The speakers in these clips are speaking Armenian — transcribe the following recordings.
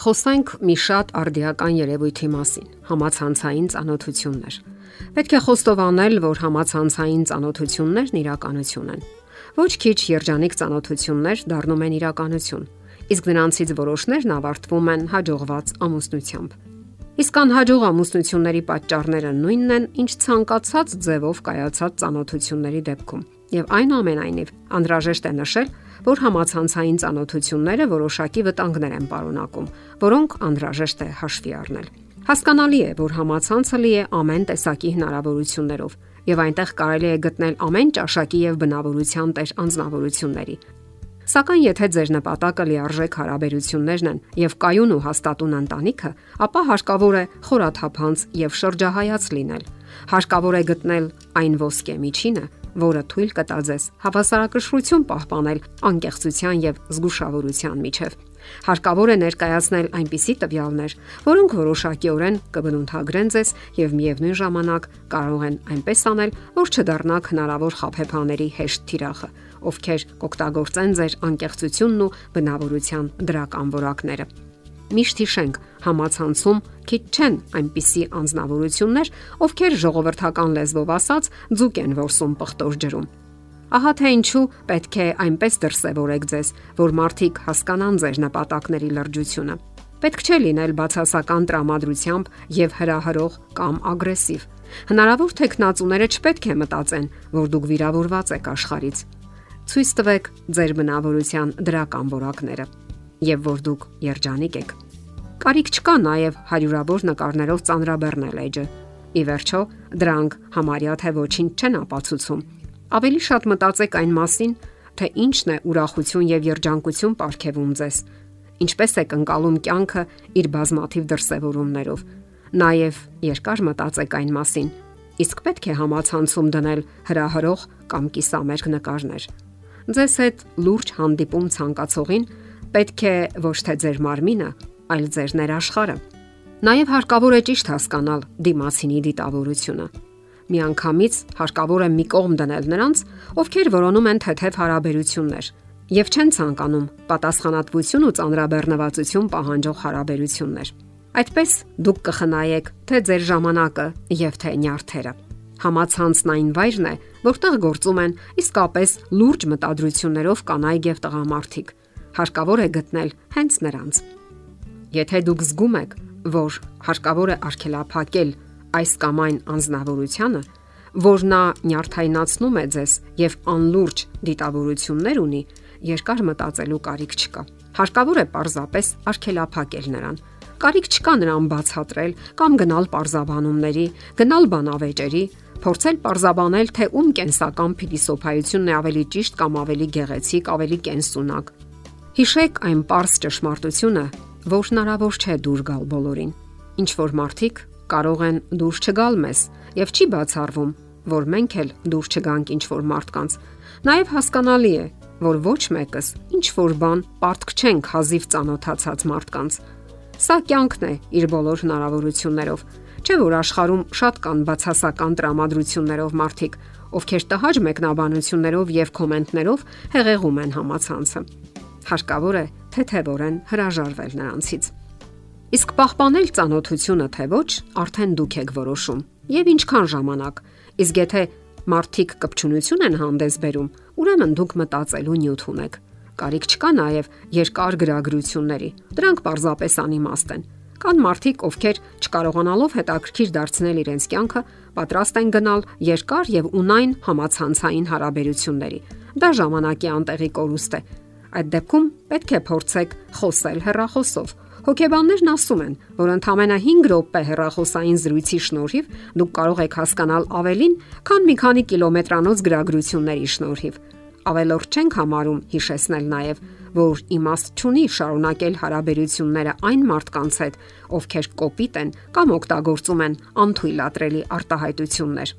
Խոսենք մի շատ արդիական երևույթի մասին՝ համացանցային ծանոթություններ։ Պետք է խոստովանել, որ համացանցային ծանոթություններն իրականություն են։ Ոչ քիչ երջանիկ ծանոթություններ դառնում են իրականություն, իսկ նրանցից որոշներն ավարտվում են հաջողված ամուսնությամբ։ Իսկ անհաջող ամուսնությունների պատճառները նույնն են, ինչ ցանկացած ձևով կայացած ծանոթությունների դեպքում։ Եվ այնուամենայնիվ, անհրաժեշտ է նշել, որ համացանցային ծանոթությունները որոշակի վտանգներ են պարունակում, որոնք անհրաժեշտ է հաշվի առնել։ Հասկանալի է, որ համացանցը լի է ամեն տեսակի հնարավորություններով, եւ այնտեղ կարելի է գտնել ամեն ճաշակի եւ բնավորության տեր անznավորությունների։ Սակայն եթե ձեր նպատակը լիարժեք հարաբերություններն են եւ կայուն ու հաստատուն ընտանիքը, ապա հարկավոր է խորաթափանց եւ շրջահայաց լինել։ Հարկավոր է գտնել այն ոսկե միջինը, որը թույլ կտա ձեզ հավասարակշռություն պահպանել անկեղծության եւ զգուշավորության միջև։ Հարկավոր է ներկայացնել այնպիսի տվյալներ, որոնք որոշակիորեն կբնութագրեն ձեզ եւ միևնույն ժամանակ կարող են այնպես անել, որ չդառնաք հնարավոր խափեփաների հեշտ թիրախը, ովքեր կօգտագործեն ձեր անկեղծությունն ու բնավորության դրական որակները։ Միշտ հիշենք, համացանցում քիչ չեն այնպիսի անznավորություններ, ովքեր ժողովրդական լեզվով ասած ձուկ են որսում պղտոր ջրում։ Ահա թե ինչու պետք է այնպես դրսևորեք ձեզ, որ մարդիկ հասկանան ձեր նպատակների լրջությունը։ Պետք չէ լինել բացասական տրամադրությամբ եւ հրահրող կամ ագրեսիվ։ Հնարավոր տեխնացուները չպետք է մտածեն, որ դուք վիրավորված եք աշխարից։ Ցույց տվեք ձեր բնավորության դրական որակները եւ որ դուք երջանիկ եք։ Կարիք չկա նաև հարյուրավոր նկարներով ծանրաբեռնել էջը։ Ի վերջո, դրանք համարյա թե ոչինչ չեն ապացուցում Ավելի շատ մտածեք այն մասին, թե ինչն է ուրախություն եւ երջանկություն ապարգևում ձեզ։ Ինչպես եք ընկալում կյանքը իր բազմաթիվ դրսևորումներով։ Նաեւ երկար մտածեք այն մասին, իսկ պետք է համացանցում դնել հրահրող կամ կիսամերկ նկարներ։ Ձեզ հետ լուրջ հանդիպում ցանկացողին պետք է ոչ թե ձեր մարմինը, այլ ձեր ներաշխարը։ Նաև հարկավոր է ճիշտ հասկանալ դիմասինի դիտավորությունը միանգամից հարկավոր է մի կողմ դնել նրանց, ովքեր որոնում են թեթև հարաբերություններ եւ չեն ցանկանում պատասխանատվություն ու ծանրաբեռնվածություն պահանջող հարաբերություններ։ Այդպես դուք կխնայեք թե ձեր ժամանակը եւ թե նյարդերը։ Համացանցն այն վայրն է, որտեղ գործում են իսկապես լուրջ մտադրություններով կանայք եւ տղամարդիկ։ Հարկավոր է գտնել հենց նրանց։ Եթե դուք զգում եք, որ հարկավոր է արգելափակել այս կամ այն անznավորությունը, որ նա նյարդայնացնում է ձեզ եւ անլուրջ դիտավորություններ ունի, երկար մտածելու կարիք չկա։ Հարկավոր է պարզապես արգելափակել նրան։ Կարիք չկա նրան բացատրել կամ գնալ պարզաբանումների, գնալ բանավեճերի, փորձել պարզաբանել, թե ում կենսական փիլիսոփայությունն է ավելի ճիշտ կամ ավելի գեղեցիկ, ավելի կենսունակ։ Հիշեք այն པարս ճշմարտությունը, որ հնարավոր չէ դուր գալ բոլորին։ Ինչ որ մարդիկ կարող են դուրս չգալ մեզ եւ չի բացառվում, որ մենք էլ դուրս չգանք ինչ որ մարդկանց։ Նաեւ հասկանալի է, որ ոչ մեկս ինչ որ բան պարտք չենք հազիվ ծանոթացած մարդկանց։ Սա կյանքն է իր բոլոր հնարավորություններով։ Չէ որ աշխարհում շատ կան բացասական տրամադրություններով մարդիկ, ովքեր տհաճ մեկնաբանություններով եւ կոմենտներով հեղեղում են համացանցը։ Հարկավոր է թեթևորեն հրաժարվել նրանցից։ Իսկ պահպանել ծանոթությունը թե ոչ, արդեն դուք եք որոշում։ Եվ ինչքան ժամանակ։ Իսկ եթե մարդիկ կպչունություն են հանդես բերում, ուրեմն դուք մտածելու նյութ ունեք։ Կարիք չկա նաև երկար գրագրությունների։ Դրանք պարզապես անիմաստ են։ Կան մարդիկ, ովքեր չկարողանալով հետաքրքիր դարձնել իրենց կյանքը, պատրաստ են գնալ երկար եւ ունայն համացանցային հարաբերությունների։ Դա ժամանակի անտեղի կորուստ է։ Այդ դեպքում պետք է փորձեք խոսել հեռախոսով Հոգեբաններն ասում են, որ ընդամենը 5 րոպե հեռախոսային զրույցի շնորհիվ դուք կարող եք հասկանալ ավելին, քան մի քանի կիլոմետրանոց գրագրությունների շնորհիվ։ Ավելորդ չենք համարում հիշեցնել նաև, որ իմաստ չունի շարունակել հարաբերությունները այն մարդկանց հետ, ովքեր կոպիտ են կամ օգտագործում են անթույլատրելի արտահայտություններ։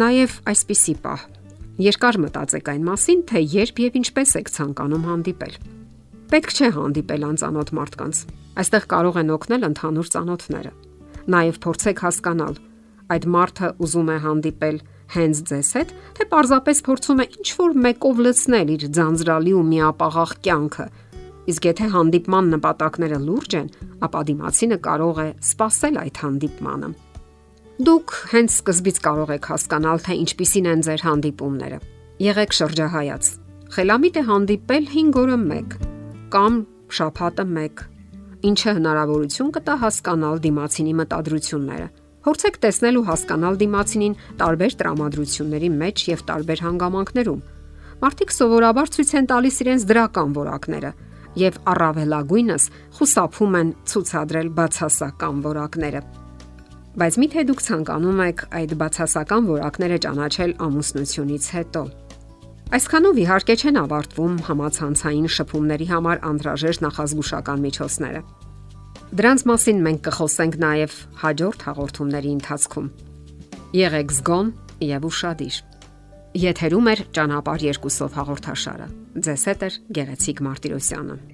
Նաև այսպիսի պահ։ Երկար մտածեք այն մասին, թե երբ եւ ինչպես եք ցանկանում հանդիպել։ Պետք չէ հանդիպել անծանոթ մարդկանց։ Այստեղ կարող են օգնել ընդհանուր ծանոթները։ Նաև փորձեք հասկանալ, այդ մարդը ուզում է հանդիպել հենց ձեզ հետ, թե պարզապես փորձում է ինչ-որ մեկով լցնել իր ձանձրալի ու միապաղաղ կյանքը։ Իսկ եթե հանդիպման նպատակները լուրջ են, ապա դիմացինը կարող է սпасել այդ հանդիպմանը։ Դուք հենց սկզբից կարող եք հասկանալ, թե ինչպիսին են ձեր հանդիպումները։ Եղեք շրջահայաց։ Խելամիտ է հանդիպել 5 օրը 1 կամ շաբաթը 1, ինչը հնարավորություն կտա հասկանալ դիմացինի մտադրությունները Փորձեք տեսնել ու հասկանալ դիմացինին տարբեր տրամադրությունների մեջ եւ տարբեր հանգամանքներում։ Մարդիկ սովորաբար ցույց են տալիս իրենց դրական որակները եւ առավելագույնս խուսափում են ցուցադրել բացասական որակները։ Բայց միթե դուք ցանկանում եք այդ բացասական որակները ճանաչել ամուսնությունից հետո։ Այսքանով իհարկե չեն ավարտվում համացանցային շփումների համար անդրաժեշտ նախազգուշական միջոցները։ Դրանց մասին մենք կխոսենք նաև հաջորդ հաղորդումների ընթացքում։ Եղեք զգոն եւ ուրախadir։ Եթերում է ճանապարհ երկուսով հաղորդաշարը։ Ձեզ հետ է Գեղեցիկ Մարտիրոսյանը։